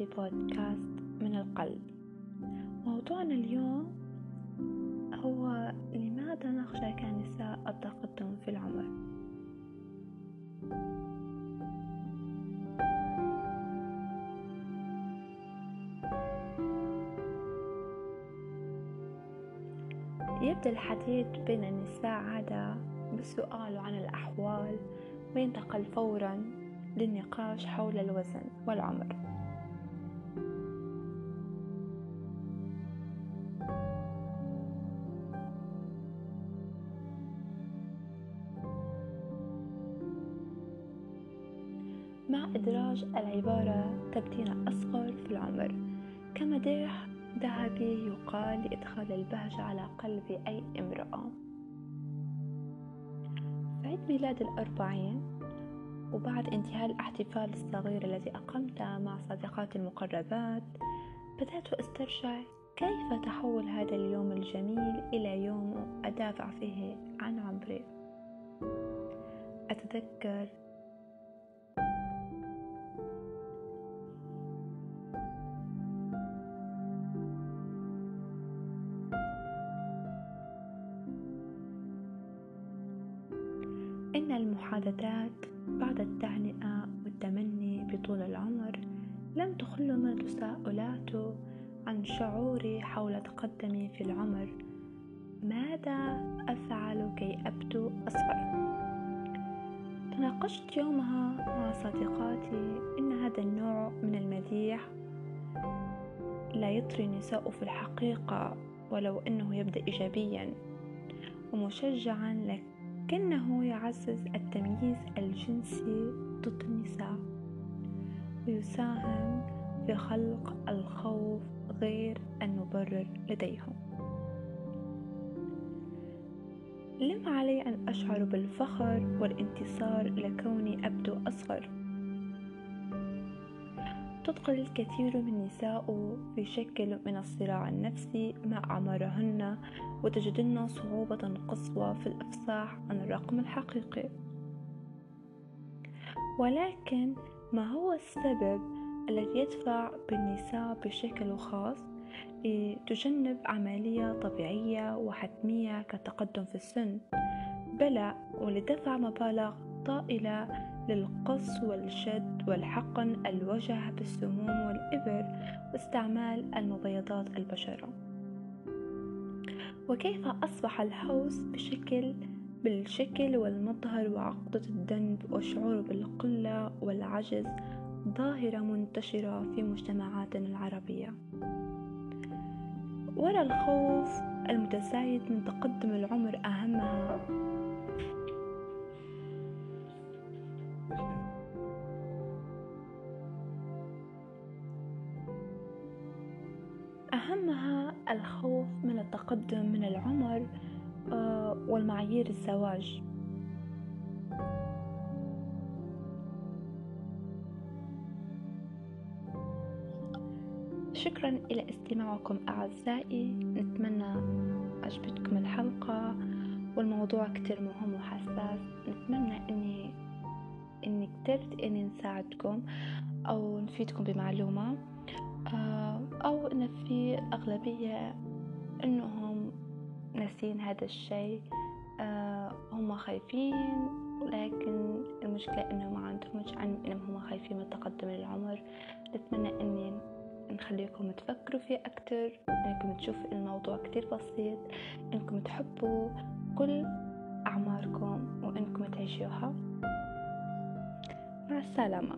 في بودكاست من القلب. موضوعنا اليوم هو لماذا نخشى كنساء التقدم في العمر؟ يبدأ الحديث بين النساء عادة بالسؤال عن الأحوال وينتقل فورا للنقاش حول الوزن والعمر. مع إدراج العبارة تبدين أصغر في العمر كمديح ذهبي يقال لإدخال البهجة على قلب أي امرأة. عيد ميلاد الأربعين وبعد انتهاء الاحتفال الصغير الذي أقمته مع صديقاتي المقربات بدأت أسترجع كيف تحول هذا اليوم الجميل إلى يوم أدافع فيه عن عمري. أتذكر إن المحادثات بعد التهنئة والتمني بطول العمر لم تخلنا التساؤلات عن شعوري حول تقدمي في العمر ماذا أفعل كي أبدو أصغر؟ تناقشت يومها مع صديقاتي إن هذا النوع من المديح لا يطري النساء في الحقيقة ولو أنه يبدأ إيجابيا ومشجعا لك لكنه يعزز التمييز الجنسي ضد النساء ويساهم في خلق الخوف غير المبرر لديهم. لم علي أن أشعر بالفخر والانتصار لكوني أبدو أصغر. تدخل الكثير من النساء في شكل من الصراع النفسي مع أعمارهن وتجدن صعوبة قصوى في الإفصاح عن الرقم الحقيقي. ولكن ما هو السبب الذي يدفع بالنساء بشكل خاص لتجنب عملية طبيعية وحتمية كالتقدم في السن؟ بلى ولدفع مبالغ طائلة للقص والشد والحقن الوجه بالسموم والإبر واستعمال المبيضات البشرة. وكيف أصبح الهوس بشكل بالشكل والمظهر وعقدة الذنب والشعور بالقلة والعجز ظاهرة منتشرة في مجتمعاتنا العربية. ولا الخوف المتزايد من تقدم العمر أهمها أهمها الخوف من التقدم من العمر آه، والمعايير الزواج. شكرا إلى استماعكم أعزائي. نتمنى عجبتكم الحلقة والموضوع كتير مهم وحساس. نتمنى إني إني قدرت إني نساعدكم أو نفيدكم بمعلومة. آه، أو إن في أغلبية إنهم ناسين هذا الشيء آه، هم خايفين لكن المشكلة إنهم ما عندهمش عن إنهم هم خايفين من تقدم العمر. نتمنى إني نخليكم تفكروا فيه أكتر إنكم تشوفوا الموضوع كتير بسيط إنكم تحبوا كل أعماركم وإنكم تعيشوها. مع السلامة.